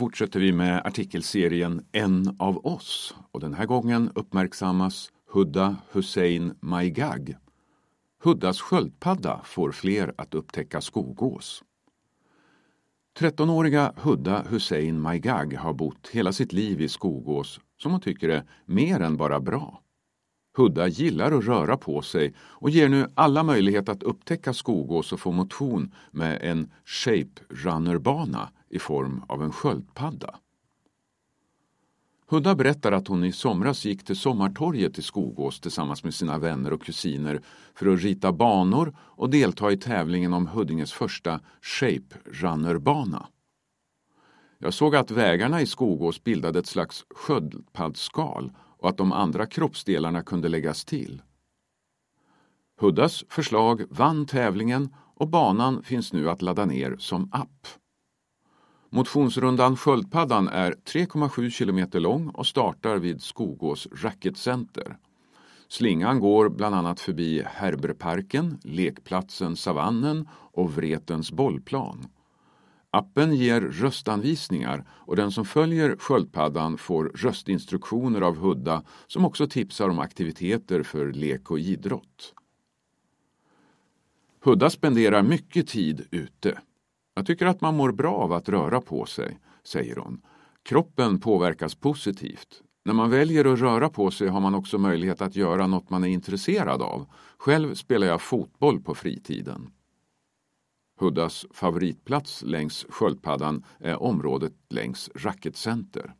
fortsätter vi med artikelserien En av oss och den här gången uppmärksammas Hudda Hussein Maigag. Huddas sköldpadda får fler att upptäcka skogås. 13-åriga Hudda Hussein Maigag har bott hela sitt liv i Skogås som hon tycker är mer än bara bra. Hudda gillar att röra på sig och ger nu alla möjlighet att upptäcka Skogås och få motion med en Shape Runner-bana i form av en sköldpadda. Hudda berättar att hon i somras gick till Sommartorget i Skogås tillsammans med sina vänner och kusiner för att rita banor och delta i tävlingen om Huddinges första Shape Runner-bana. Jag såg att vägarna i Skogås bildade ett slags sköldpaddsskal och att de andra kroppsdelarna kunde läggas till. Huddas förslag vann tävlingen och banan finns nu att ladda ner som app. Motionsrundan Sköldpaddan är 3,7 kilometer lång och startar vid Skogås Racket Center. Slingan går bland annat förbi Herberparken, lekplatsen Savannen och Vretens bollplan. Appen ger röstanvisningar och den som följer sköldpaddan får röstinstruktioner av Hudda som också tipsar om aktiviteter för lek och idrott. Hudda spenderar mycket tid ute. Jag tycker att man mår bra av att röra på sig, säger hon. Kroppen påverkas positivt. När man väljer att röra på sig har man också möjlighet att göra något man är intresserad av. Själv spelar jag fotboll på fritiden. Huddas favoritplats längs sköldpaddan är området längs Racketcenter.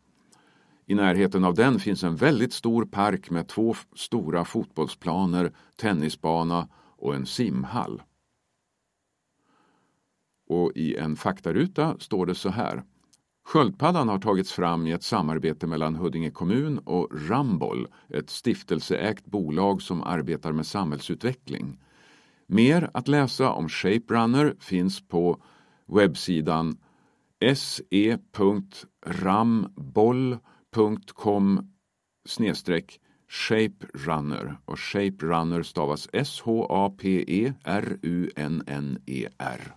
I närheten av den finns en väldigt stor park med två stora fotbollsplaner, tennisbana och en simhall. Och i en faktaruta står det så här. Sköldpaddan har tagits fram i ett samarbete mellan Huddinge kommun och Ramboll, ett stiftelseägt bolag som arbetar med samhällsutveckling. Mer att läsa om Shape Runner finns på webbsidan se.ramboll.com Shape Runner och Shape Runner stavas S-H-A-P-E-R-U-N-N-E-R.